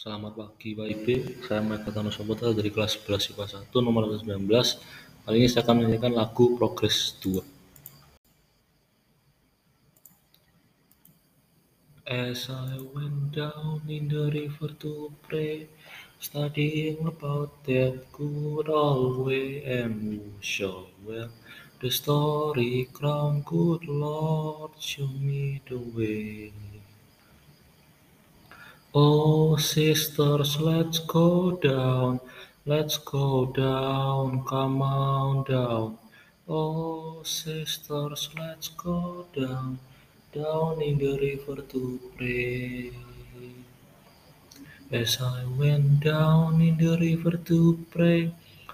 Selamat pagi Pak saya Michael Tano Soputra dari kelas 11 IPA 1 nomor 19 Kali ini saya akan menyanyikan lagu Progress 2 As I went down in the river to pray Studying about that good old way And shall wear the story crown Good Lord, show me the way Oh, sisters, let's go down, let's go down, come on down. Oh, sisters, let's go down, down in the river to pray. As I went down in the river to pray,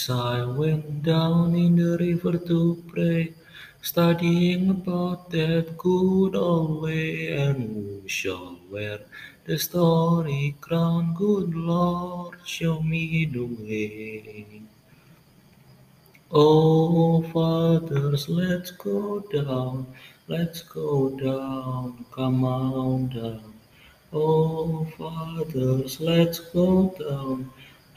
So I went down in the river to pray, studying about that good old way, and who shall wear the story crown? Good Lord, show me the way. Oh, fathers, let's go down, let's go down, come on down. Oh, fathers, let's go down,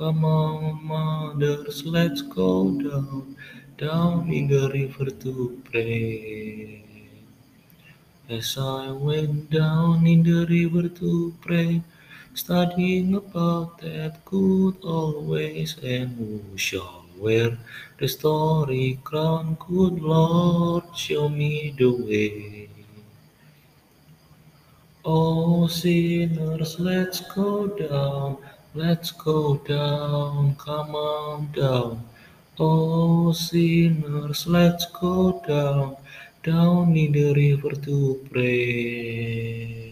Come on, mothers, let's go down, down in the river to pray. As I went down in the river to pray, studying about that good old ways, and who shall wear the story crown? Good Lord, show me the way. Oh, sinners, let's go down, let's go down, come on down. Oh, sinners, let's go down, down in the river to pray.